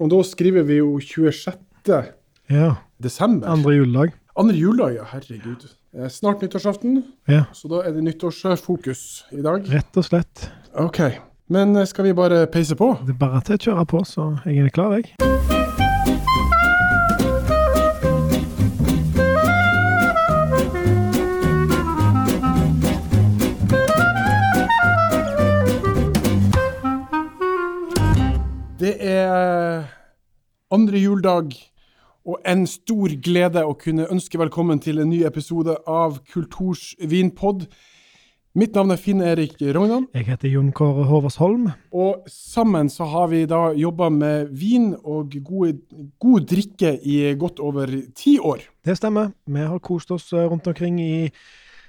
Og da skriver vi jo 26. Ja. desember. Andre juledag. Andre juledag, ja. Herregud. Eh, Snart nyttårsaften, Ja. så da er det nyttårsfokus i dag. Rett og slett. OK. Men skal vi bare peise på? Det er bare til å kjøre på, så jeg er klar, jeg. Andre juledag, og en stor glede å kunne ønske velkommen til en ny episode av Kulturs vinpod. Mitt navn er Finn Erik Rognan, Jeg heter Jon Kåre Håversholm. og sammen så har vi da jobba med vin og gode, god drikke i godt over ti år. Det stemmer. Vi har kost oss eh, rundt omkring i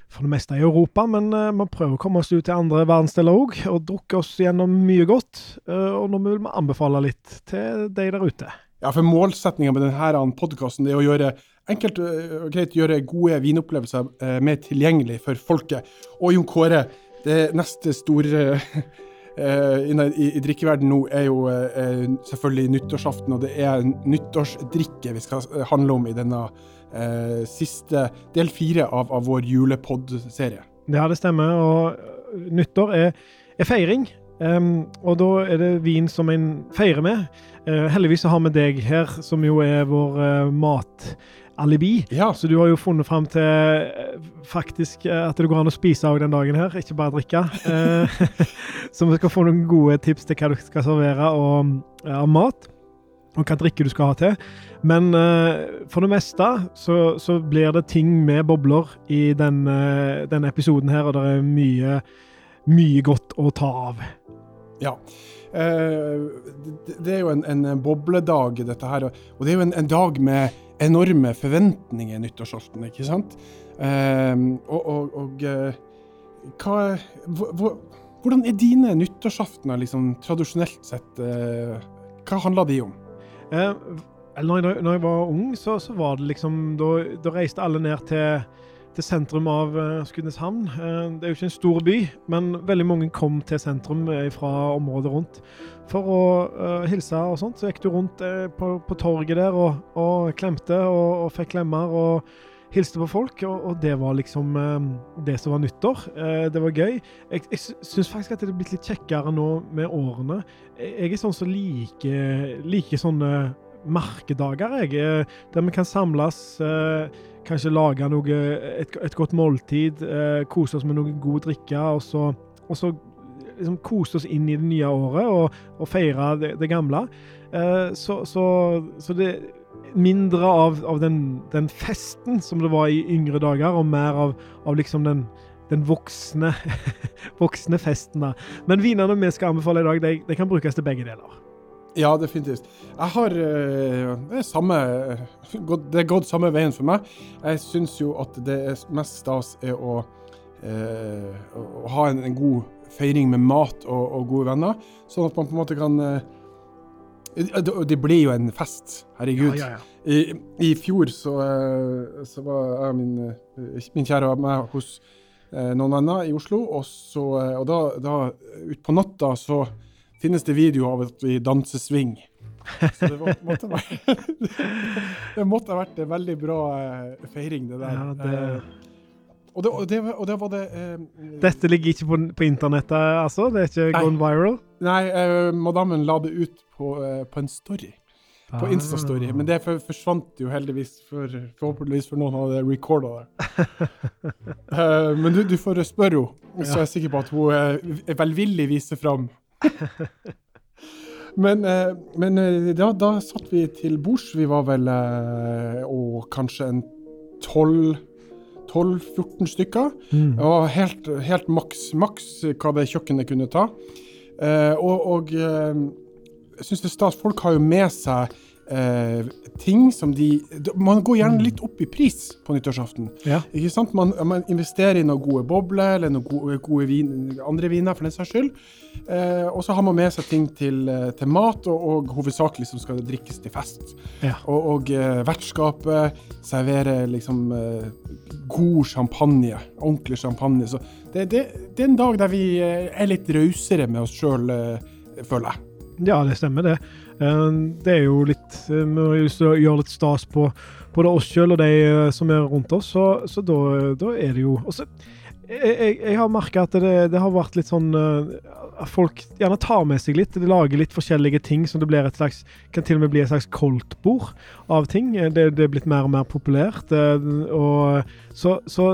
for det meste i Europa, men eh, vi prøver å komme oss ut til andre verdensdeler òg, og drukke oss gjennom mye godt. eh, og nå vil vi anbefale litt til de der ute. Ja, for Målsettinga med denne podkasten er å gjøre enkelt og greit gjøre gode vinopplevelser eh, mer tilgjengelig for folket. Og Jon Kåre, det neste store eh, i, i drikkeverden nå er jo eh, selvfølgelig nyttårsaften, og det er nyttårsdrikke vi skal eh, handle om i denne eh, siste del fire av, av vår julepod-serie. Ja, det stemmer. Og nyttår er, er feiring. Um, og da er det vin som en feirer med. Eh, heldigvis så har vi deg her, som jo er vår uh, matalibi. Ja, Så du har jo funnet fram til eh, faktisk eh, at det går an å spise òg den dagen her, ikke bare drikke. Eh, så vi skal få noen gode tips til hva du skal servere av mat. Og hva drikke du skal ha til. Men uh, for det meste så, så blir det ting med bobler i den, uh, denne episoden her, og det er mye, mye godt å ta av. Ja. Eh, det, er jo en, en bobledag, dette her. Og det er jo en, en dag med enorme forventninger nyttårsaften, ikke sant? Eh, og og, og eh, hva hvor, hvor, Hvordan er dine nyttårsaftener liksom, tradisjonelt sett? Hva handler de om? Eh, når, jeg, når jeg var ung, så, så var det liksom da reiste alle ned til, til sentrum av uh, Skudeneshavn. Eh, det er jo ikke en stor by, men veldig mange kom til sentrum eh, fra området rundt for å eh, hilse og sånt. Så gikk du rundt eh, på, på torget der og, og klemte og, og fikk klemmer og hilste på folk, og, og det var liksom eh, det som var nyttår. Eh, det var gøy. Jeg, jeg syns faktisk at det er blitt litt kjekkere nå med årene. Jeg er sånn som liker like sånne merkedager, jeg. eh, Der vi kan samles, eh, kanskje lage noe, et, et godt måltid, eh, kose oss med noe god drikke, og så, og så liksom kose oss inn i det nye året og, og feire det, det gamle. Så, så, så det mindre av, av den, den festen som det var i yngre dager, og mer av, av liksom den, den voksne, voksne festen. da. Men vinene vi skal anbefale i dag, de, de kan brukes til begge deler. Ja, definitivt. Jeg har eh, det, er samme, det er gått samme veien for meg. Jeg syns jo at det mest stas er å, eh, å ha en, en god feiring med mat og, og gode venner, sånn at man på en måte kan eh, det, blir jo en fest, herregud. Ja, ja, ja. I, I fjor så, eh, så var jeg min, min kjære og meg hos noen venner i Oslo, og, så, og da, da utpå natta så finnes det video av at vi danser swing. Så det var, måtte, være, det måtte ha vært en veldig bra eh, feiring, det der. Ja, det- Eh, og, det, og, det, var- og det var det eh, Dette ligger ikke på, på internettet, altså? Det er ikke Nei. gone viral? Nei, eh, madammen la det ut på, eh, på en story. På Ah. Insta-story. Men det for, forsvant jo heldigvis, for, forhåpentligvis for noen hadde recorda det. Eh, men du, du får spørre henne, så er jeg sikker på at hun eh, velvillig viser fram. men eh, men eh, da, satt vi til bords. Vi var vel eh, å, kanskje en 12 12-14 stykker. Mm. Var helt, helt maks, maks hva det kjøkkenet kunne ta. Eh, og og eh, jeg syns det er stas. Folk har jo med seg eh, ting som de Man går gjerne litt opp i pris på nyttårsaften. Ja. Ikke sant? Man, man investerer i noen gode bobler eller noen gode, gode vin, andre viner, for den saks skyld. Eh, og så har man med seg ting til, eh, til mat, og, og hovedsakelig som skal drikkes til fest. Ja. Og, og eh, vertskapet serverer liksom eh, god champagne. Ordentlig champagne. Så det, det, det er en dag der vi eh, er litt rausere med oss sjøl, føler jeg. Ja, det stemmer det. Eh, det er jo litt hvis lyst til å gjøre litt stas på både oss sjøl og de eh, som er rundt oss, så, så da, da er det jo også, jeg, jeg, har merka at det, det, har vært litt sånn folk gjerne tar med seg litt. De lager litt forskjellige ting som det slags, kan til og med bli et slags koldtbord av ting. Det, det er blitt mer og mer populært. Og, så, så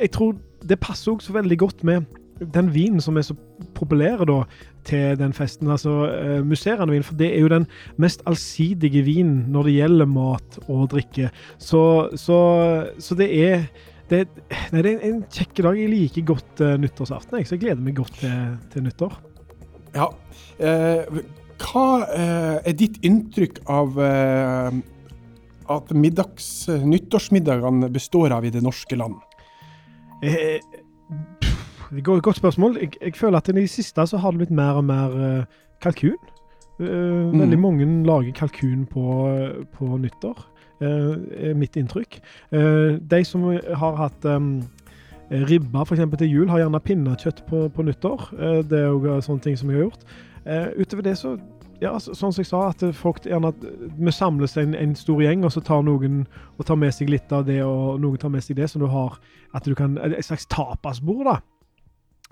jeg tror det passer også veldig godt med den vinen som er så populær da, til den festen, altså uh, musserende vin, for det er jo den mest allsidige vinen når det gjelder mat og drikke. Så, så, så det er det, nei, det, er en kjekk dag. Jeg liker godt uh, nyttårsaften, jeg, så jeg gleder meg godt til, til nyttår. Ja. Eh, hva eh, er ditt inntrykk av eh, at middags, nyttårsmiddagene består av i det norske land? Eh, Godt, spørsmål. Jeg, jeg, føler at i det siste så har det blitt mer og mer uh, kalkun. Uh, mm. Veldig mange lager kalkun på, på nyttår, er mitt inntrykk. de som har hatt ribba f.eks. til jul, har gjerne pinnekjøtt på, på nyttår. det er jo sånne ting som jeg har gjort. utover det så ja, sånn som jeg sa, at folk gjerne Vi samles en, en, stor gjeng, og så tar noen og tar med seg litt av det, og noen tar med seg det, så du har at du kan Et slags tapasbord, da.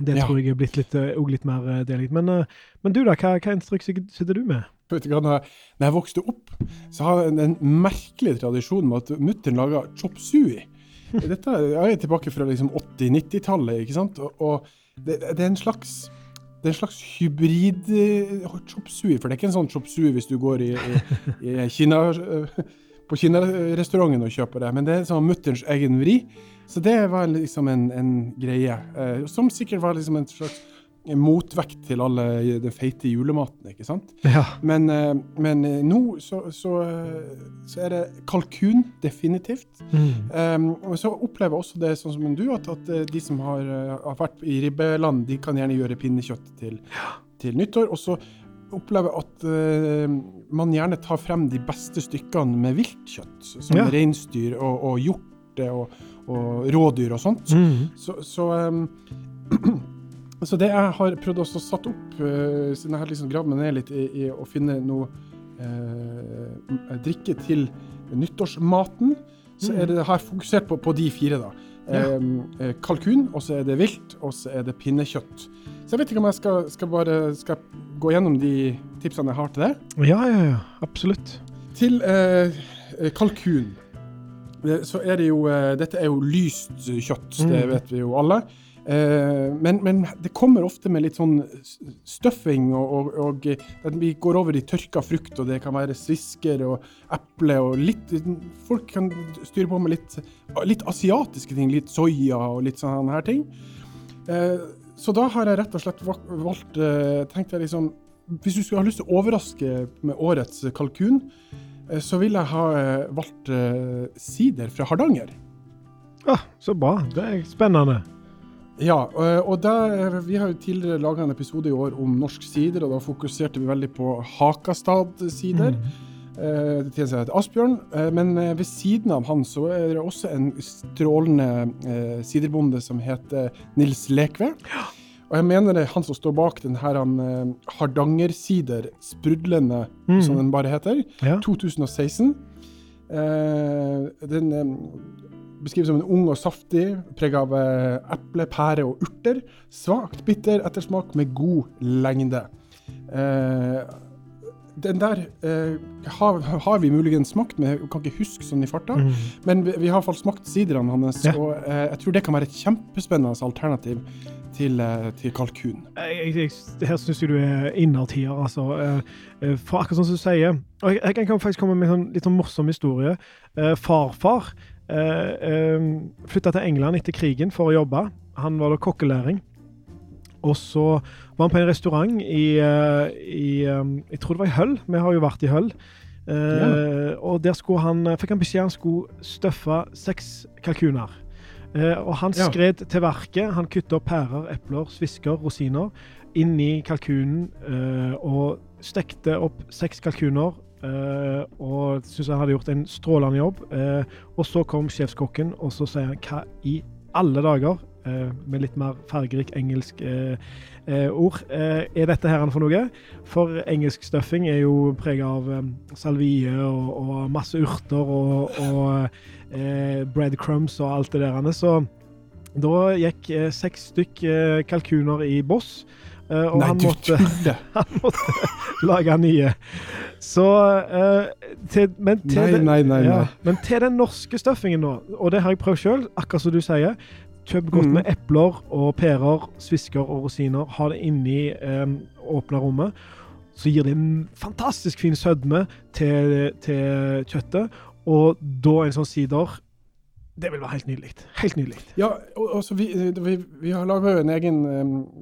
Det ja. tror jeg er blitt litt, uh, litt mer uh, delig. Men, uh, men, du, da? Hva, hva instruks sitter du med? Vet du hva, når, når jeg vokste opp, så har jeg en merkelig tradisjon med at mutter'n laga chop sui. Dette er tilbake fra liksom 80-90-tallet, ikke sant? Og, og det, det, er en slags det er en slags hybrid chop sui, for det er ikke en sånn chop sui hvis du går i, i, i Kina, på kinarestauranten og kjøper det, men det er sånn mutterens egen vri. Så det var liksom en, en greie, eh, som sikkert var liksom en slags motvekt til alle den feite julematen, ikke sant? Ja. Men, eh, men eh, nå så, så, eh, så, er det kalkun, definitivt. Mm. Um, og så opplever jeg også det sånn som du, at, at de som har, har, vært i ribbeland, de kan gjerne gjøre pinnekjøtt til, til nyttår. Og så opplever jeg at uh, man gjerne tar frem de beste stykkene med viltkjøtt, som ja. reinsdyr og, og hjort og og rådyr og sånt. Mm. Så, så, um, så, det jeg har prøvd å satt opp, uh, siden jeg har liksom gravd meg ned litt i, i, å finne noe uh, drikke til nyttårsmaten, så mm. er det her fokusert på, på de fire, da. Ja. Eh, kalkun, og så er det vilt, og så er det pinnekjøtt. Så jeg vet ikke om jeg skal, skal bare skal gå gjennom de tipsene jeg har til det. Ja, ja, ja. Absolutt. Til eh, kalkun. Så er det jo eh, Dette er jo lyst kjøtt, det mm. vet vi jo alle. Eh, men, men, det kommer ofte med litt sånn stuffing, og, og, og, vi går over i tørka frukt, og det kan være svisker og eple og litt Folk kan styre på med litt, litt asiatiske ting, litt soya og litt sånne her ting. Eh, så da har jeg rett og slett valgt Tenkte jeg liksom Hvis du skulle ha lyst til å overraske med årets kalkun, Eh, så vil jeg ha eh, valgt uh, sider fra Hardanger. Ah, så bra. Det er spennende. Ja, og der, vi har jo tidligere laga en episode i år om norsk sider, og da fokuserte vi veldig på Hakastad-sider. Mm. Det til Asbjørn, men ved siden av han så er det også en strålende siderbonde som heter Nils Lekve. Ja. Og jeg mener det er han som står bak den her uh, Hardanger-sider, sprudlende, mm. som den bare heter, ja. 2016. Uh, eh, den um, beskrives som en ung og saftig, preget av uh, eple, pære og urter. Svakt bitter ettersmak med god lengde. Den der har, har, vi muligens smakt, men jeg kan ikke huske sånn i farta. Mm. Men vi, vi, har iallfall smakt siderne hans, ja. og jeg tror det kan være et kjempespennende alternativ til, uh, til kalkun. Jeg, jeg, her syns jeg du er innertier, altså. for akkurat som du sier Og jeg, jeg, kan faktisk komme med en sånn, litt sånn morsom historie. farfar flytta til England etter krigen for å jobbe. Han var da kokkelæring. Og så var han på en restaurant i, eh, i Jeg tror det var i Høll. Vi har jo vært i Høll. Ja. Og der han, fikk han beskjed han skulle støffe seks kalkuner. Uh, og han skred ja. til verket. Han kutta opp pærer, epler, svisker, rosiner inn i kalkunen uh, og stekte opp seks kalkuner. og syntes han hadde gjort en strålende jobb. og så kom sjefskokken, og så sier han hva i alle dager eh, med litt mer fargerik engelsk eh, eh, ord. Eh, er dette her for noe? For engelsk stuffing er jo prega av eh, salvie og, og, masse urter og, og eh, breadcrumbs og alt det der. Så da gikk seks stykk kalkuner i boss. Og Nei, han måtte, han måtte lage nye. Så uh, til, men, til nei, den, nei, nei, ja, men til den norske stuffingen nå, og det har jeg prøvd sjøl, akkurat som du sier. Kjøp godt mm. med epler og pærer, svisker og rosiner. Ha det inni um, åpne rommet. Så gir det en fantastisk fin sødme til, til kjøttet. Og da en sånn sider det vil være helt nydelig. Helt nydelig. Ja, og, og vi, vi, vi, har laga en egen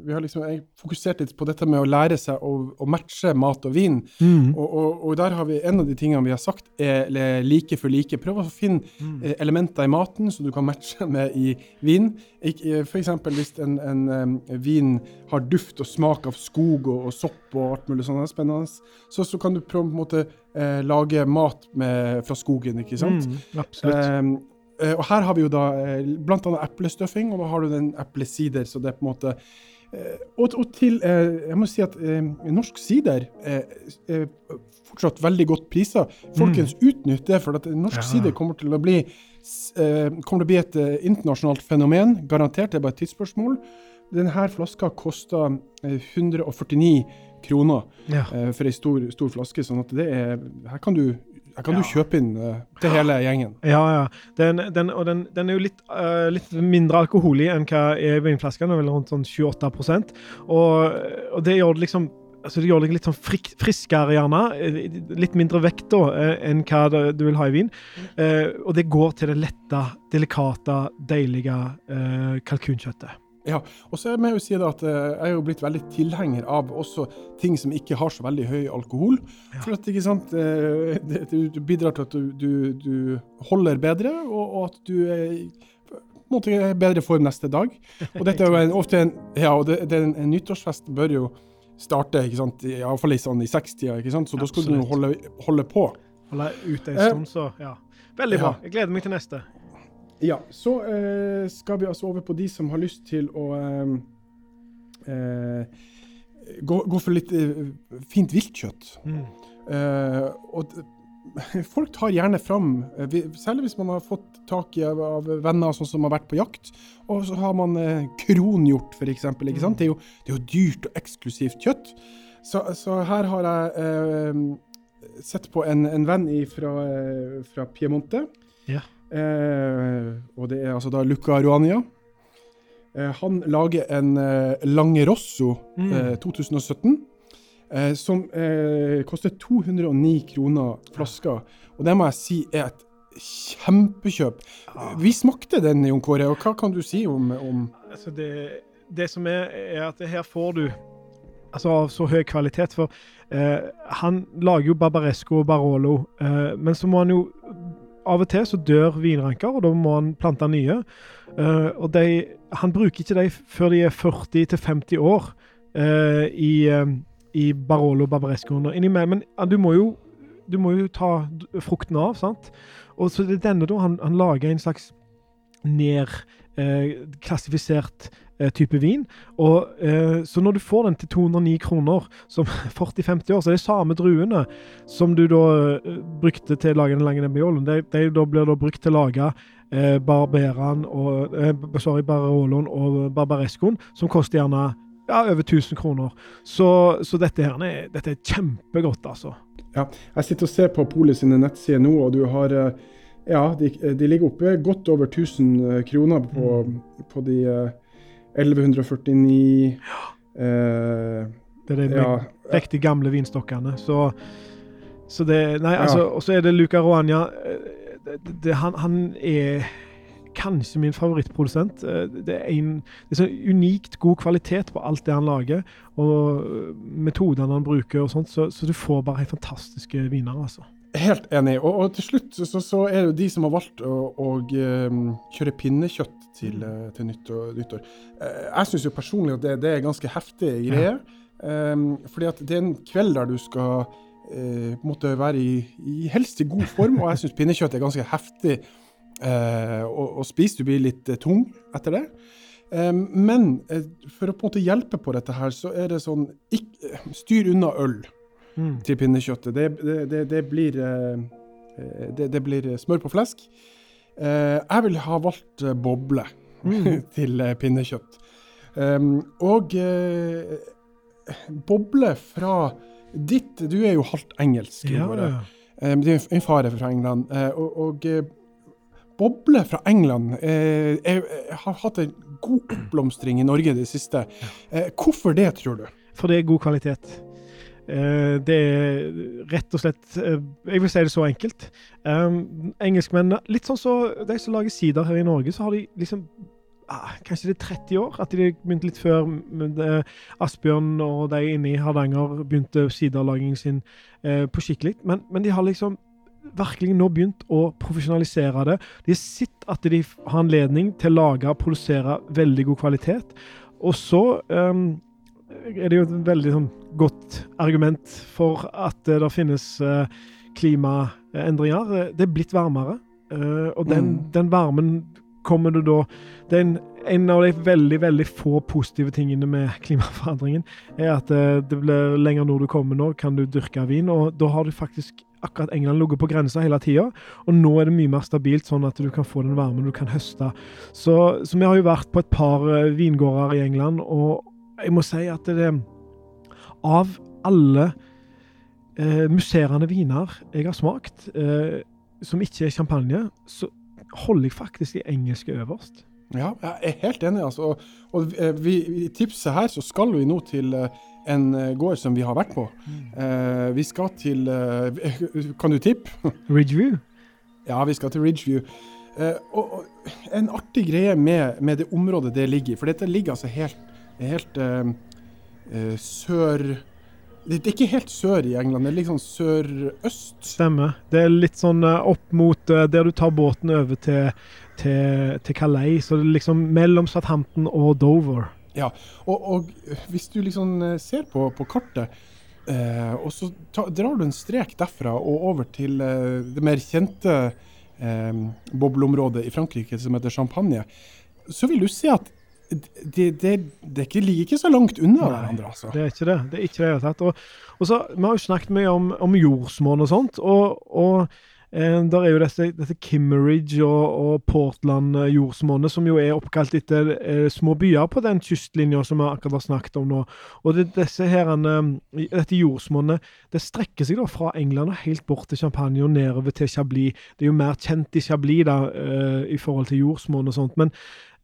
Vi har liksom fokusert litt på dette med å lære seg å, å matche mat og vin. Mm. Og, og, og, der har vi en av de tingene vi har sagt er like for like. Prøv å finne mm. Eh, elementer i maten som du kan matche med i vin. F.eks. hvis en, en en, vin har duft og smak av skog og, og sopp og alt mulig sånt spennende, så, så kan du prøve på en måte eh, lage mat med, fra skogen, ikke sant? Mm, absolutt. Uh, og her har vi jo da bl.a. blant annet eplestøffing, og da har du den eplesider, så det er på en måte uh, og, og, til Jeg må si at norsk sider er fortsatt veldig godt prisa. Folkens, mm. utnytt det, for at norsk ja. sider kommer til å bli kommer til å bli et internasjonalt fenomen. Garantert, det er bare et tidsspørsmål. Denne flaska koster 149 kroner ja. for ei stor, stor, flaske, sånn at det er Her kan du her kan ja. du kjøpe inn uh, til hele gjengen. Ja, ja. Den, den, og den, den, er jo litt, uh, litt mindre alkoholig enn hva er vinflaskene, vel rundt sånn 28% og, og det gjør det liksom altså det gjør deg litt sånn frik, friskere, gjerne. Eh, litt mindre vekt da, enn hva du vil ha i vin. Eh, og det går til det lette, delikate, deilige eh, kalkunkjøttet. Ja, og så er jeg jo si at eh, jeg er jo blitt veldig tilhenger av også ting som ikke har så veldig høy alkohol. Ja. For at ikke sant, eh, det, det, bidrar til at du, du, du holder bedre, og, og, at du er i måte er bedre form neste dag. Og dette er jo en, ofte en, ja, og det, det, en, en nyttårsfest bør jo starte ikke sant, iallfall i, sånn, i sekstida, ikke sant? så da skal du holde, holde på. Holde ute en stund, så ja. Veldig bra. Jeg gleder meg til neste. Ja, så eh, skal vi altså over på de som har lyst til å eh, eh gå, gå, for litt eh, fint viltkjøtt. Mm. Eh, og folk tar gjerne fram, eh, særlig hvis man har fått tak i av, av venner sånn som har vært på jakt, og så har man kronhjort f.eks. Mm. Det, det er jo dyrt og eksklusivt kjøtt. Så, så her har jeg sett på en, en venn fra, fra Piemonte. Ja. Eh, og det er altså da Luca Ruania. Eh, han lager en eh, Langerosso mm. 2017. Eh, som eh, koster 209 kroner flaska. Og det må jeg si er et kjempekjøp. Ah. Vi smakte den, Jon Kåre, og hva kan du si om, om altså det, det, som er, er at her får du altså av så høy kvalitet. For eh, han lager jo Barbaresco og Barolo, eh, men så må han jo av og til så dør vinranker, og da må han plante nye. Uh, og de, han bruker ikke dem før de er 40-50 år uh, i, uh, i Barolo Barbarescoen. Men du må, jo, du må jo ta frukten av, sant? Og så det er denne da han, han lager en slags nedklassifisert type vin. Og, eh, så når du får den til 209 kroner, som 40-50 år, så er det samme druene som du da eh, brukte til å lage den lange nebbioloen. De, de da blir da brukt til å lage eh, barberan og eh, sorry, baroloen og barbarescoen, som koster gjerne ja, over 1000 kroner. Så, så dette her er, dette er kjempegodt, altså. Ja, jeg sitter og ser på Polet sine nettsider nå, og du har ja, de, de, ligger oppe godt over 1000 kroner på, mm. på de 1149 ja. eh, Det er de ja, riktig gamle vinstokkene. Så, så det Nei, altså Og så er det Luca Roania. Eh, han, han, er kanskje min favorittprodusent. Eh, det er, en, det er så unikt god kvalitet på alt det han lager, og metodene han bruker og sånt, så, så du får bare helt fantastiske viner, altså. Helt enig. Og, og til slutt så, så, er det jo de som har valgt å, å kjøre pinnekjøtt til, uh, til nyttår. nyttår. Uh, jeg syns jo personlig at det, det er ganske heftig greie. Ja. Um, fordi at det er en kveld der du skal uh, måtte være i, i, helst i god form, og jeg syns pinnekjøtt er ganske heftig å, å, spise. Du blir litt tung etter det. Um, men for å på en måte hjelpe på dette her, så er det sånn ikk, Styr unna øl mm. til pinnekjøttet. Det, det, det, blir, det, blir smør på flesk. Uh, jeg vil ha valgt boble mm. til pinnekjøtt. Um, og boble fra ditt Du er jo halvt engelsk. Ja, ja. Um, din, er en fare fra England. og, og boble fra England jeg er, har hatt en god oppblomstring i Norge i det siste. Eh, hvorfor det, tror du? For det er god kvalitet. Eh, det er rett og slett eh, Jeg vil si det så enkelt. Engelskmennene Litt sånn som så de som lager sider her i Norge, så har de liksom ah, Kanskje det er 30 år? At de begynte litt før Asbjørn og de inne i Hardanger begynte siderlagingen sin eh, på skikkelig. Men, men de har liksom virkelig nå begynt å profesjonalisere det. De har sett at de har anledning til å lage og produsere veldig god kvalitet. Og så um, er det jo et veldig sånn, godt argument for at uh, det finnes uh, klimaendringer. Det er blitt varmere, og den, mm. den, varmen kommer du da Det er en, en, av de veldig veldig få positive tingene med klimaforandringen, er at det blir lenger nord du kommer nå, kan du dyrke vin, og da har du faktisk akkurat England ligget på grensa hele tida. Og nå er det mye mer stabilt, sånn at du kan få den varmen du kan høste. Så, så vi har jo vært på et par vingårder i England, og jeg må si at det Av alle eh, musserende viner jeg har smakt, eh, som ikke er champagne, så holder jeg faktisk de engelske øverst. Ja, jeg er helt enig. altså. Og, vi, I tipset her så skal vi nå til uh, en eh, gård som vi har vært på. Uh, vi skal til Kan du tippe? Ridgeview? Ja, vi skal til Ridgeview. Og, og, en artig greie med, med, det området det ligger i, for dette ligger altså helt, helt sør det er ikke helt sør i England, det er litt sånn sørøst. Stemmer. Det er litt sånn opp mot der du tar båten over til, til, til Calais. Så det er liksom mellom Southampton og Dover. Ja, og, og, hvis du liksom eh, ser på, på kartet, eh, og så ta, drar du en strek derfra og over til eh, det mer kjente eh, bobleområdet i Frankrike som heter Champagne, så vil du se at det, det, det ligger ikke så langt unna hverandre. altså. Det er ikke det. det er ikke det tatt. Og, og så, Vi har jo snakket mye om, om jordsmonn og sånt. og, og der er jo dette, dette Kimmeridge og, og Portland-jordsmonnet, som jo er oppkalt etter eh, små byer på den kystlinja som vi akkurat har snakket om nå. Og det, disse her, eh, dette jordsmonnet det strekker seg da fra England og helt bort til Champagne og nedover til Chablis. Det er jo mer kjent i Chablis da, eh, i forhold til jordsmonn og sånt. Men,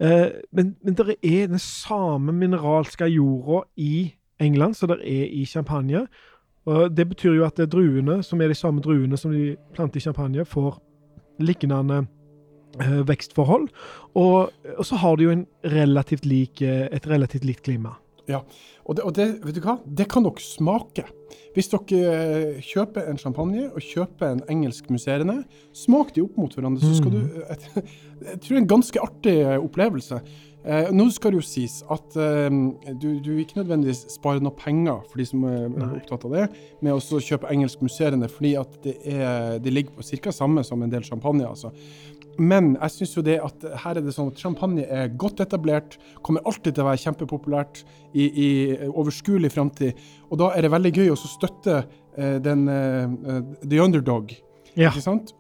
eh, men, men det er den samme mineralske jorda i England som det er i Champagne. Og Det betyr jo at druene, som er de samme druene som de planter i champagne, får lignende eh, vekstforhold. Og, og, så har de jo relativt lik, eh, et relativt likt klima. Ja, og, det, og det, vet du hva? det kan dere smake. Hvis dere eh, kjøper en champagne og kjøper en engelsk musserende, smak de opp mot hverandre, så skal mm. du Jeg, jeg tror det er en ganske artig opplevelse. Eh, nå skal det jo sies at eh, du, du ikke nødvendigvis sparer noe penger for de som er Nei. opptatt av det, med å kjøpe engelsk musserende, fordi at det, er, det ligger på ca. samme som en del champagne. altså. Men jeg syns jo det at her er det sånn at champagne er godt etablert, kommer alltid til å være kjempepopulært i, i overskuelig framtid. Og da er det veldig gøy å støtte eh, den uh, the underdog ja.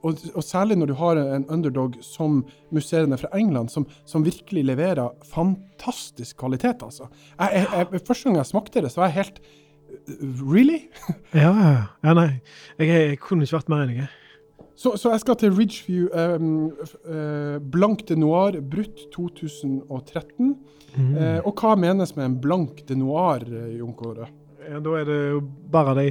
Og, og, særlig når du har en underdog som musserende fra England, som, som virkelig leverer fantastisk kvalitet, altså. Jeg, jeg, jeg, første gang jeg smakte det, så var jeg helt Really? ja, ja, nei. Jeg, jeg, kunne ikke vært mer enig. Så, så, jeg skal til Ridgeview um, uh, Blanc de Noir brutt 2013. Mm. Uh, og hva menes med en blank de noir, Jon Kåre? Ja, da er det jo bare de,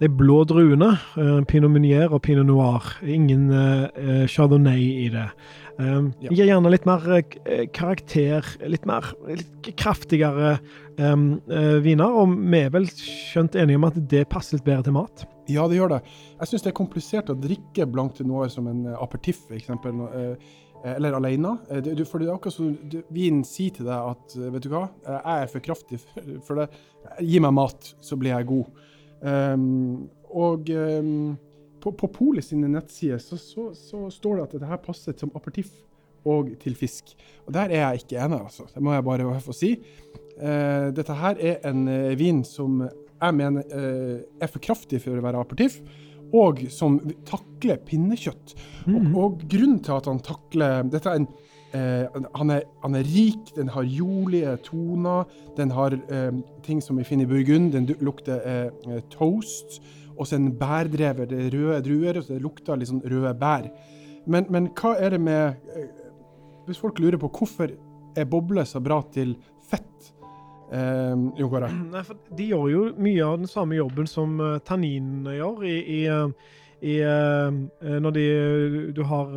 de blå druene. Uh, Pinot Meunier og Pinot Noir. Ingen uh, Chardonnay i det. Um, ja. Gir gjerne litt mer uh, karakter, litt mer litt kraftigere um, viner. Og vi er vel skjønt enige om at det passer litt bedre til mat. Ja, det gjør det. Jeg syns det er komplisert å drikke Blanc de Noir som en apertiff, f.eks. Eh, eller alene. Eh, du, for det er akkurat som vinen sier til deg at eh, vet du hva, jeg er for kraftig for det. Gi meg mat, så blir jeg god. Um, og um, på, på Polet sine nettsider så, så, så, står det at dette passer som aperitiff og til fisk. Og der er jeg ikke enig, altså. Det må jeg bare få si. Uh, dette her er en uh, vin som jeg mener uh, er for kraftig for å være aperitif, og som takler pinnekjøtt. Mm. Og, og, grunnen til at han takler Dette er en eh, han, er, han, er, rik, den har jordlige toner, den har eh, ting som vi finner i Burgund, den lukter eh, toast. Og så en bærdrever, det er røde druer, og så det lukter litt sånn røde bær. Men, men hva er det med Hvis folk lurer på hvorfor er bobler så bra til fett? Eh, Jon Kåre? Nei, for De gjør jo mye av den samme jobben som uh, tanninene gjør. i, i, uh, i uh, Når de, du har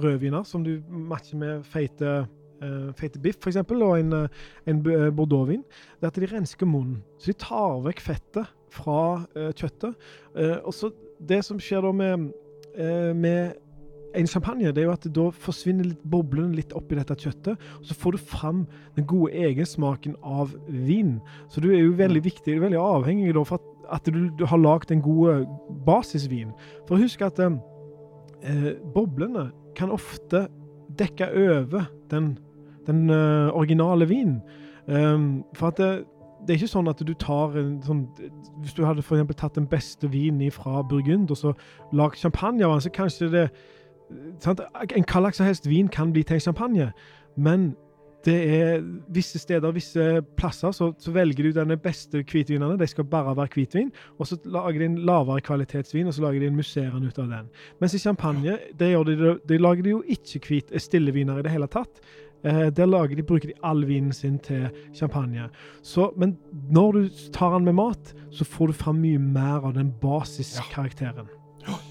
rødviner som du matcher med feite, feite biff, f.eks., og en, en bordeauxvin. Det er at de rensker munnen. Så de tar vekk fettet fra kjøttet. og så Det som skjer da med, med en champagne, det er jo at da forsvinner litt boblene litt oppi dette kjøttet. og Så får du fram den gode egensmaken av vin. Så du er jo veldig viktig, veldig avhengig da, for at, at du, du, har lagd en god basisvin. For husk at eh, boblene kan ofte dekke over den, den uh, originale vinen. Um, for at det, det er ikke sånn at du tar en sånn Hvis du hadde for tatt den beste vinen fra Burgund og så lagd champagne av den, så kanskje det sant? En hva som helst vin kan bli til en champagne, men det er visse steder, visse plasser, så, så velger du denne beste hvitvinene. De skal bare være hvitvin. Og så lager de en lavere kvalitetsvin, og så lager de en musserende ut av den. Mens i champagne det de, de lager de jo ikke hvit, stilleviner i det hele tatt. Eh, der lager de, bruker de all vinen sin til champagne. Så, men når du tar den med mat, så får du fram mye mer av den basiskarakteren. Ja.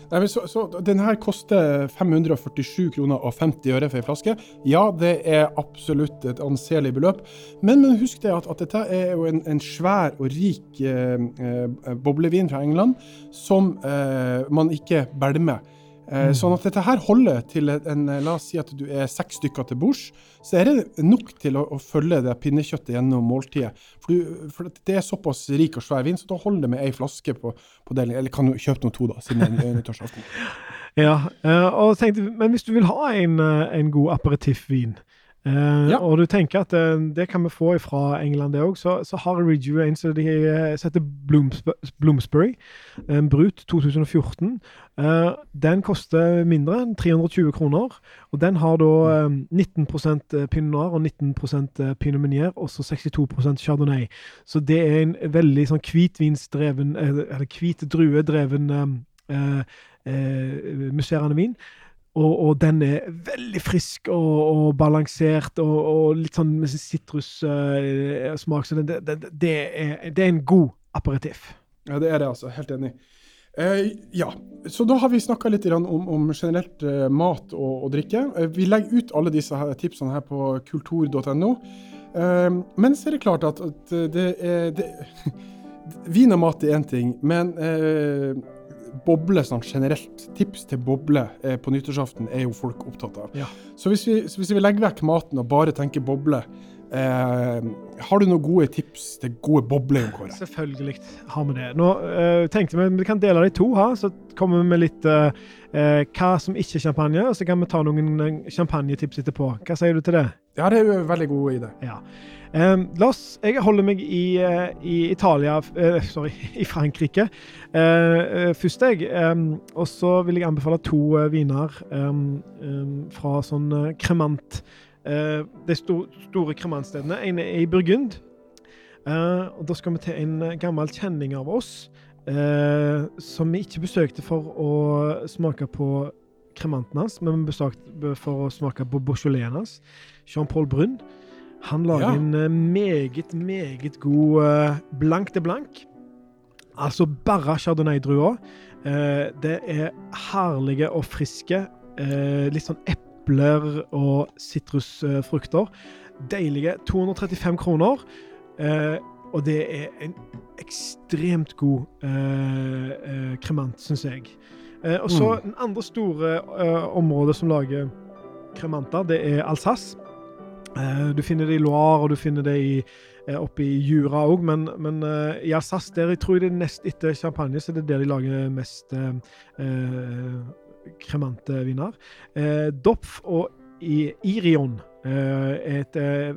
Nei, så, så, den her koster 547 kroner og 50 øre for ei flaske. Ja, det er absolutt et anselig beløp. Men, men husk det at, at, dette er jo en, en svær og rik eh, eh, boblevin fra England som eh, man ikke bælmer. Eh, mm. Sånn at dette her holder til en La oss si at du er seks stykker til bords. Så er det nok til å, å følge det pinnekjøttet gjennom måltidet. For, du, for, det er såpass rik og svær vin, så da holder det med ei flaske på, på deling. Eller kan du kjøpe noen to, da, siden det er nyttårsaften. ja, eh, og tenkte, men hvis du vil ha en, eh, en god aperitifvin, Uh, ja. Og du tenker at uh, det kan vi få fra England, det òg. Så, så, har Reju en som de uh, heter Bloomsbury. Um, Brut 2014. den koster mindre enn 320 kroner. Og den har da 19 Pinot Noir og 19 Pinot Meunier, og så 62% Chardonnay. Så det er en veldig sånn hvitvinsdreven, eller hvit druedreven musserende vin. Og, og, den er veldig frisk og, og balansert og, og, litt sånn med sitrussmak. Uh, så det, det, det, er, det, er, en god aperitif. Ja, det er det, altså. Helt enig. Eh, ja, så da har vi snakka litt om, om generelt uh, mat og, drikke. vi legger ut alle disse her, tipsene her på kultur.no. men så er det klart at, at det er Vin og mat er én ting, men boble sånn generelt, tips til boble eh, på nyttårsaften er jo folk opptatt av. Ja. Så hvis vi, hvis vi, legger vekk maten og bare tenker boble, eh, har du noen gode tips til gode bobler? Kåre? Selvfølgelig har vi det. Nå eh, tenkte vi vi kan dele det i to her, så kommer vi med litt eh, eh, hva som ikke er champagne, og så kan vi ta noen eh, champagnetips etterpå. Hva sier du til det? Ja, det er jo en veldig god idé. Ja. La oss, Jeg holder meg i, uh, i Italia uh, Sorry, i Frankrike uh, først, jeg. Og så vil jeg anbefale to viner fra sånn kremant De sto, store kremantstedene. En er i Burgund. og Da skal vi til en gammel kjenning av oss som vi ikke besøkte for å smake på kremanten hans, men vi besøkte for å smake på Beaujolais hans. Jean-Paul Brun. Han lager ja. en eh, meget, meget god blank til blank. Altså bare chardonnay-druer. Det er herlige og friske. Litt sånn epler og sitrusfrukter. Deilige. 235 kroner. og det er en ekstremt god kremant, syns jeg. og så mm. Den andre store området som lager kremanter, det er Alsace. Uh, du finner det i Loire, og du finner det i, oppe i Jura òg, men, men i Alsace der jeg tror det er nest etter champagne, så det er der de lager mest kremante viner. Dopf og i Irion eh, et eh,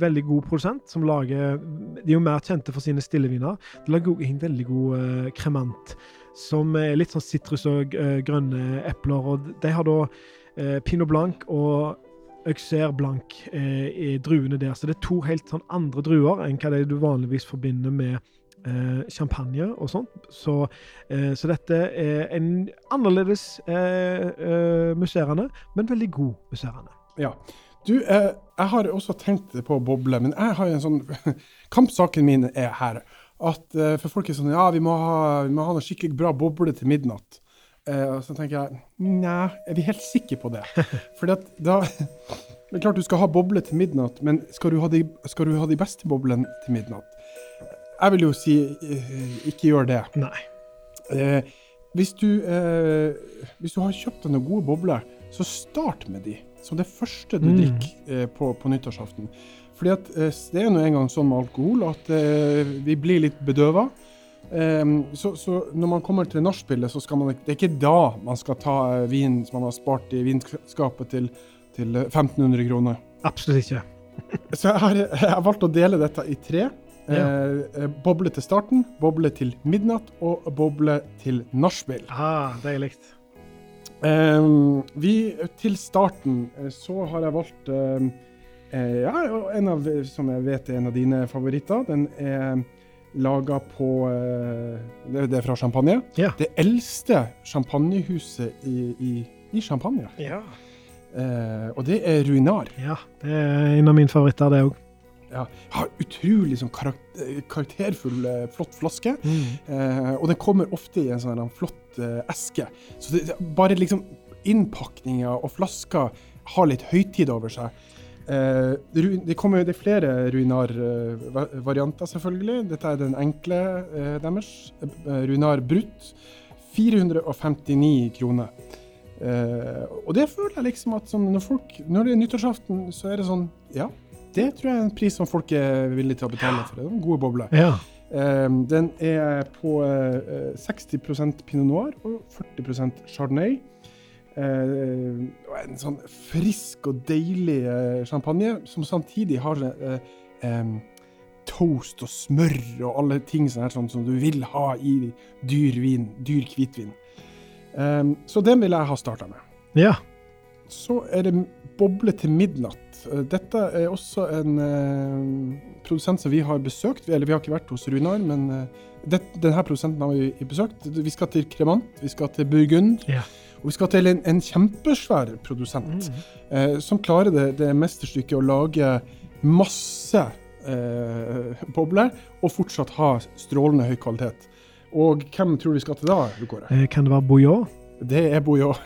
veldig god produsent som lager De er jo mer kjente for sine stilleviner. De lager en veldig god eh, kremant som er litt sånn sitrus og eh, grønne epler. og De har da eh, pinot blanc og Auxerre blanc eh, i druene der. Så det er to helt sånn andre druer enn hva de du vanligvis forbinder med eh, champagne og sånt. Så, eh, så dette er en annerledes eh, eh, musserende, men veldig god musserende. Ja. Du, eh, jeg har også tenkt på boble, men jeg har en sånn Kampsaken min er her at eh, for folk er sånn Ja, vi må ha, vi må ha noe skikkelig bra boble til midnatt. Eh, og så tenker jeg Nei, er vi helt sikre på det? Fordi at da Det er klart du skal ha boble til midnatt, men skal du ha de, skal du ha de beste boblene til midnatt? Jeg vil jo si eh, ikke gjør det. Nei. Eh, hvis, du, eh, hvis du har kjøpt deg noen gode bobler, så start med de. Som det første du Mm. drikker eh, på, på nyttårsaften. Fordi at eh, det er nå engang sånn med alkohol at eh, vi blir litt bedøva. Så, så når man kommer til nachspielet, så skal man Det er ikke da man skal ta vin som man har spart i vinskapet til, til eh, 1500 kroner. Absolutt ikke. Så jeg har, jeg har valgt å dele dette i tre. Ja. Eh, eh, boble til starten, boble til midnatt og boble til nachspiel. Ah, Deilig. Vi, til starten så har jeg valgt eh, ja, en av, som jeg vet er en av dine favoritter. Den er laga på eh, det, er fra Champagne. Ja. Det eldste champagnehuset i, i, i Champagne. Ja. Eh, og det er Ruinar. ja. Det er en av mine favoritter, det òg. Ja, har utrolig sånn karak eh, karakterfull, eh, flott flaske. Eh, og den kommer ofte i en sånn flott eh, eske. Så det, bare liksom innpakninga og flaska har litt høytid over seg. Eh, det kommer det er flere Ruinar-varianter, selvfølgelig. Dette er den enkle eh, deres. Eh, Ruinar Brutt. 459 kroner. Eh, og det føler jeg liksom at sånn, når, folk, når det er nyttårsaften, så er det sånn Ja, det tror jeg er en pris som folk er villige til å betale for. Det er en gode bobler. Ja. Um, den er på uh, 60% pinot noir og 40% chardonnay. Uh, en sånn frisk og deilig uh, champagne, som samtidig har eh, em, toast og smør og alle ting sånn her, sånn, som du vil ha i dyr vin, dyr hvitvin. Um, så den vil jeg ha starta med. ja. Så er det boble til midnatt. Eh, Dette er også en eh, produsent som vi har besøkt. Eller vi har ikke vært hos Runar, men eh, det, denne produsenten har vi besøkt. Vi skal til Cremant, vi skal til Burgund. Ja. Og vi skal til en, en kjempesvær produsent Mm. eh, som klarer det, det mesterstykket å lage masse eh, bobler og fortsatt ha strålende høy kvalitet. Og hvem tror du vi skal til da, Kåre? Eh, Kan det være Bouillon? Det er Bouillot.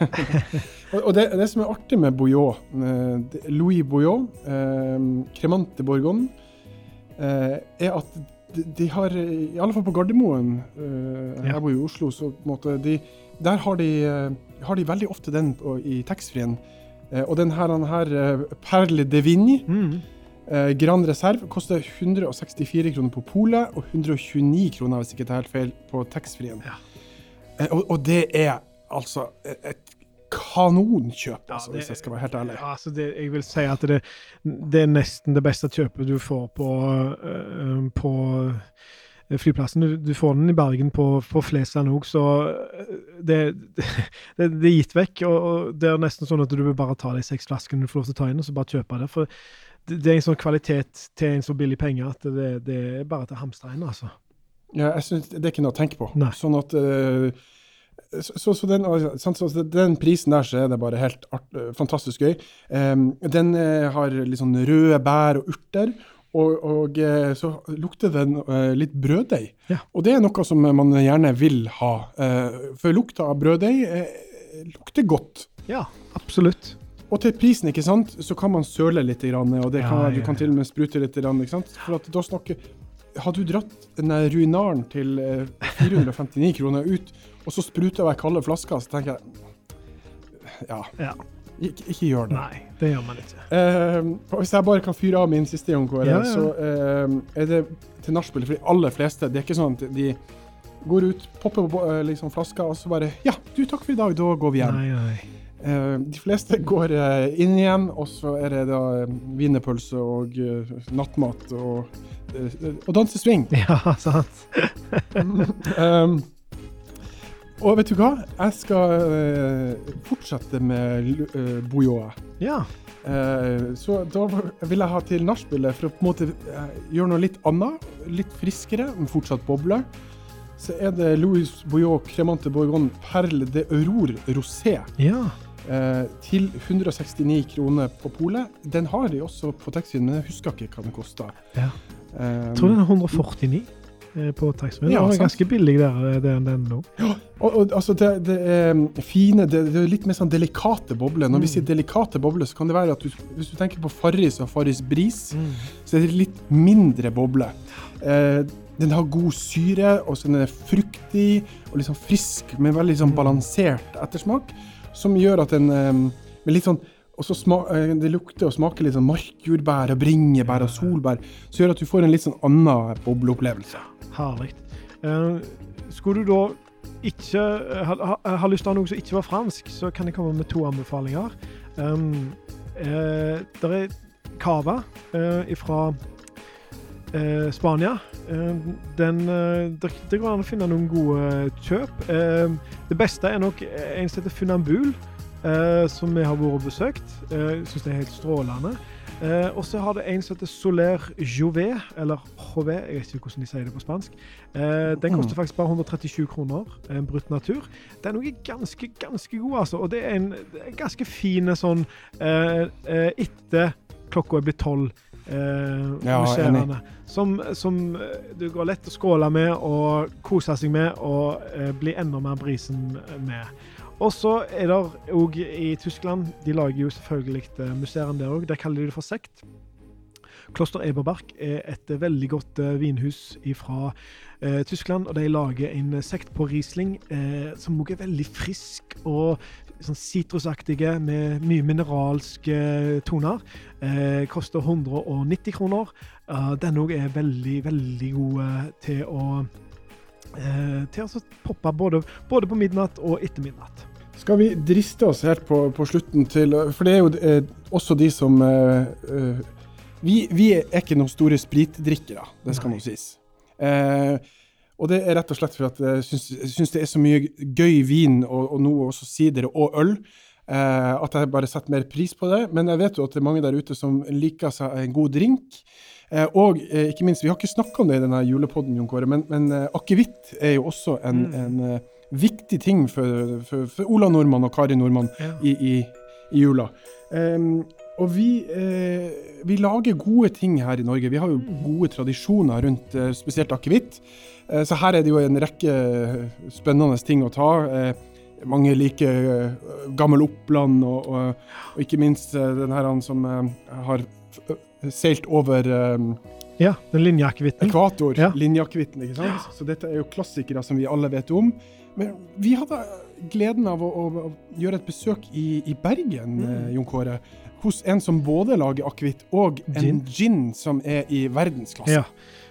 og det, det som er artig med Bouillon, eh, Louis Bouillot, eh, Borgon, Bourgogne, eh, er at de, de har, i alle fall på Gardermoen, eh, Ja. jeg bor jo i Oslo, så på en måte, de, der har de, eh, har de veldig ofte den på, i taxfree-en. Og den her, den her Perle de Vigne, Mm. Grand Reserve, koster 164 kroner på polet og 129 kroner, hvis ikke det er helt feil, på taxfree-en. Ja. Og, og det er altså et, et kanonkjøp, Ja, altså, det- hvis jeg skal være helt ærlig. Ja, altså det, jeg vil si at det, det er nesten det beste kjøpet du får på, øh, på øh, flyplassen. Du, du får den i Bergen på, på Flesland òg, så det, det, det er gitt vekk. Og, og det er nesten sånn at du vil bare ta de seks flaskene du får lov til å ta inn, og så bare kjøpe det. For det, det er en sånn kvalitet til en så billig penger at det, det er bare til å hamstre inn, altså. Ja, jeg synes Det er ikke noe å tenke på. Nei. Sånn at eh, så, så, den, altså, så den prisen der, så er det bare helt art, eh, fantastisk gøy. Em, den eh, har litt sånn røde bær og urter. Og, og eh, så lukter den litt brøddeig. Ja. Og det er noe som man gjerne vil ha. for lukta av brøddeig lukter godt. Ja, absolutt. Og til prisen, ikke sant, så kan man søle litt, og det kan, Ja, du ja, kan til og med sprute litt. For da snakker Har du dratt denne ruinaren til eh, 459 kroner ut, og så spruter jeg kalde flasker, så tenker jeg Ja, Ja. ikke, ikke gjør det. Nei, det gjør man ikke. Eh, hvis jeg bare kan fyre av min siste gang, Ja, ja. så eh, er det til nachspiel for de aller fleste. Det er ikke sånn at de går ut, popper på eh, liksom flasker, og så bare Ja, du, takk for i dag, da går vi hjem. Nei, nei. Eh, de fleste går eh, inn igjen, og så er det da eh, wienerpølse og nattmat og, og dansesving. Ja, sant. um, og vet du hva? Jeg skal fortsette med bojoa. Ja. Uh, så da vil jeg ha til nachspielet for å på en måte gjøre noe litt annet. Litt friskere, men fortsatt boble. Så er det Louis Bouillot Cremante Bourgogne Perle de Aurore Rosé ja. Eh, til 169 kroner på polet. Den har de også på taxien, men jeg husker ikke hva den kosta. Ja. Eh, Jeg tror den er 149 eh, på taxfree. Ja, den er ganske billig der, eh, den, den nå. Og, og, altså det, det er fine, det, det er litt mer sånn delikate bobler. Når vi Mm. sier delikate bobler, så kan det være at du, hvis du tenker på Farris og Farris Bris, så er det litt mindre boble. Eh, den har god syre, og så den er fruktig og sånn frisk, med veldig sånn balansert ettersmak, som gjør at eh, med litt sånn eh, Det lukter og smaker litt sånn markjordbær og bringebær og solbær, som gjør at du får en litt sånn annen bobleopplevelse. Herlig. Eh, skulle du da ikke eh, ha, ha, ha lyst til å ha noe som ikke var fransk, så kan jeg komme med to anbefalinger. Um, eh, det er cava eh, fra eh, Spania. Eh, den, eh, det, det går an å finne noen gode kjøp. Eh, det beste er nok en som heter Funambul, eh, som vi har vært og besøkt. Eh, syns det er helt strålende. Eh, og så har det en som heter Soler Jouvet, eller HV, jeg vet ikke hvordan de sier det på spansk. Eh, den koster faktisk bare 137 kroner, en brutt natur. Den er ganske, ganske god, altså. Og det er en, det er en ganske fin sånn eh, etter klokka er blitt tolv. Eh, Ja, musserende. Som, som du går lett å skåle med og kose seg med og eh, bli enda mer brisen med. Og så er det òg i Tyskland De lager jo selvfølgelig museer musserende der òg. Der kaller de det for sekt. Kloster Eberberg er et eh, veldig godt eh, vinhus fra eh, Tyskland, og de lager en eh, sekt på Riesling eh, som også er veldig frisk og sånn med mye mineralske toner. Eh, koster 190 kroner. Uh, den òg er veldig, veldig god eh, til å eh, til å poppe både, både på midnatt og etter midnatt. Skal vi driste oss helt på, på slutten til For det er jo eh, også de som eh, eh, vi, vi er ikke noen store spritdrikkere, det skal nå sies. Eh, og det er rett og slett fordi jeg syns, syns det er så mye gøy vin, og, og nå også sider og øl, eh, at jeg bare setter mer pris på det. Men jeg vet jo at det er mange der ute som liker seg en god drink. Eh, og eh, ikke minst, vi har ikke snakka om det i denne julepodden, Jon Kåre, men, men eh, akevitt er jo også en, Mm. en eh, viktig ting for, for, for Ola Nordmann og Kari Nordmann i, i, i jula. Em, og vi, eh, vi lager gode ting her i Norge. Vi har jo gode tradisjoner rundt eh, spesielt akevitt. Eh, så her er det jo en rekke eh, spennende ting å ta. Eh, mange liker eh, gammel Oppland, og, og, og ikke minst den her han som har seilt over Ja, den linjeakevitten. ekvator, Ja. linjeakevitten. ikke sant? Så dette er jo klassikere som vi alle vet om. Men vi hadde gleden av å, å, gjøre et besøk i, i Bergen, Mm. Jon Kåre. Hos en som både lager akevitt og en Gin. gin som er i verdensklasse. Ja.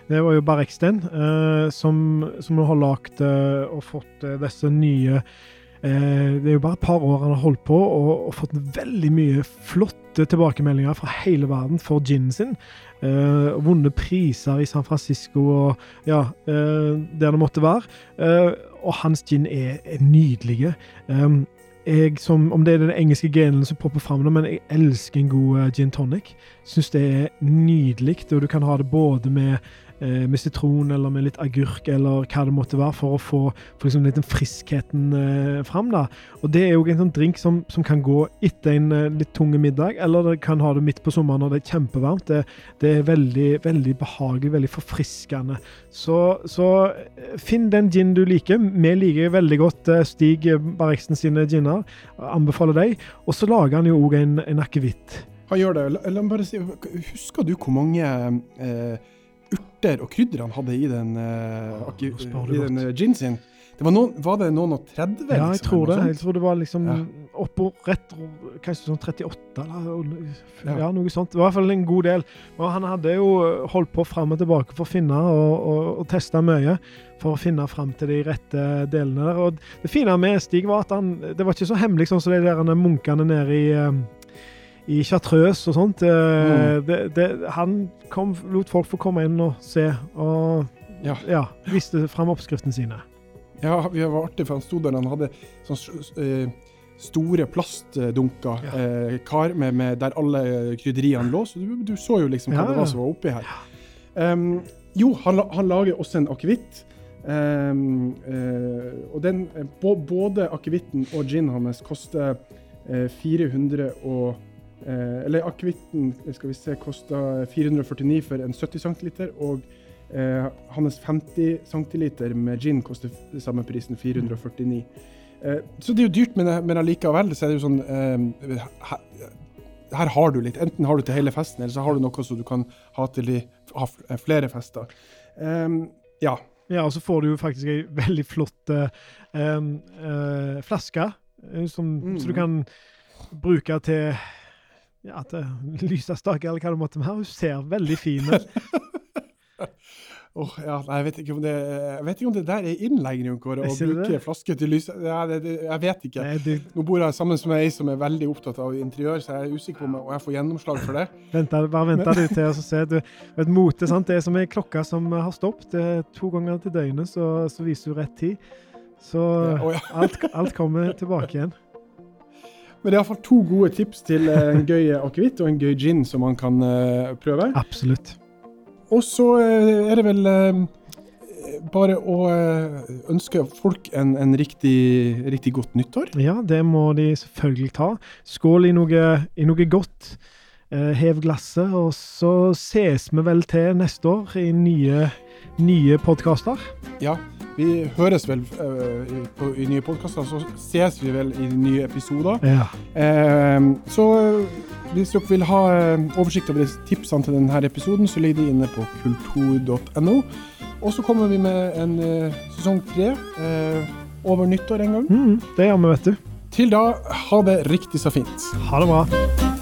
Det var jo Bergsten, eh, som, som har lagd eh, og fått eh, disse nye eh, Det er jo bare et par år han har holdt på og, og fått veldig mye flotte tilbakemeldinger fra hele verden for ginen sin. Eh, vunnet priser i San Francisco og ja, eh, der det måtte være. Eh, og hans gin er, er nydelige. Um, jeg som, om det er den engelske genen som popper fram, men jeg elsker en god eh, gin tonic. Syns det er nydelig, og du kan ha det både med, med sitron eller med litt agurk eller hva det måtte være, for å få for liksom litt den friskheten eh, fram. da. Og det er jo en sånn drink som, som kan gå etter en eh, litt tung middag, eller det kan ha det midt på sommeren når det er kjempevarmt. Det, det er veldig, veldig behagelig, veldig forfriskende. Så, så eh, finn den gin du liker. Vi liker veldig godt eh, Stig Barreksen sine ginner. Anbefaler deg. Og så lager han jo òg en, en akevitt. Han gjør det. La, la meg bare si, Husker du hvor mange eh, urter og krydder han hadde i den, uh, spør du i den eh, gin sin? Det var, noen, var det noen og 30? Ja, jeg liksom, tror det. Jeg tror det var liksom Ja. oppå rett kanskje sånn 38, eller ja. Ja. noe sånt. Det var i hvert fall en god del. Og han hadde jo holdt på fram og tilbake for å finne og, og, og teste mye for å finne fram til de rette delene der. Og det fine med Stig var at han Det var ikke så hemmelig sånn som de der munkene nede i eh, i Chartreuse og sånt. Eh, Mm. Det, det, han kom, lot folk få komme inn og se, og Ja. ja, viste fram oppskriftene sine. Ja, det var artig, for han sto der han hadde sånn eh, store plastdunker, Ja. eh, kar med, med der alle krydderiene lå. Så du, du så jo liksom hva Ja, det var som var oppi her. Um, jo, han, han lager også en akevitt. Um, uh, og den, eh, både akevitten og gin hans koster uh, 400 og eh, Eller akevitten skal vi se, koster 449 for en 70 cm, og eh, hans 50 cm med gin koster samme prisen, 449. Eh, så det er jo dyrt, men, men allikevel så er det jo sånn eh, her, her har du litt. Enten har du til hele festen, eller så har du noe som du kan ha til de, ha eh, flere fester. Um, ja. Ja, og så får du jo faktisk ei veldig flott eh, eh, flaske, eh, som, Mm. så du kan bruke til ja, til lysestake, eller hva det måtte være. Hun ser veldig fin ut. oh, ja, jeg vet ikke om det jeg vet ikke om det der er innleggen, Jon Kåre, Er å bruke flaske til lys. Ja, det, det, jeg vet ikke. Nei, du, Nå bor jeg sammen med ei som er veldig opptatt av interiør, så jeg er usikker på om jeg- får gjennomslag for det. Venta, bare venter du til å se. Du, vet, mote, sant? Det er som ei klokke som har stoppet. Det to ganger til døgnet, så, så viser du rett tid. Så å, ja. alt, alt kommer tilbake igjen. Men det er iallfall to gode tips til eh, en gøy akevitt og en gøy gin som man kan eh, prøve. Absolutt. Og så eh, er det vel eh, bare å eh, ønske folk en, en riktig, riktig godt nyttår. Ja, det må de selvfølgelig ta. Skål i noe, i noe godt. Eh, hev glasset, og så ses vi vel til neste år i nye, nye podkaster. Ja, vi høres vel uh, i, på, i nye podkaster, så ses vi vel i nye episoder. Ja. Uh, så eh, hvis dere vil ha oversikt over tipsene til denne episoden, så ligger de inne på kultur.no. Og så kommer vi med en sesong tre over nyttår en gang. Mm, det gjør vi, vet du. Til da, ha det riktig så fint. Ha det bra.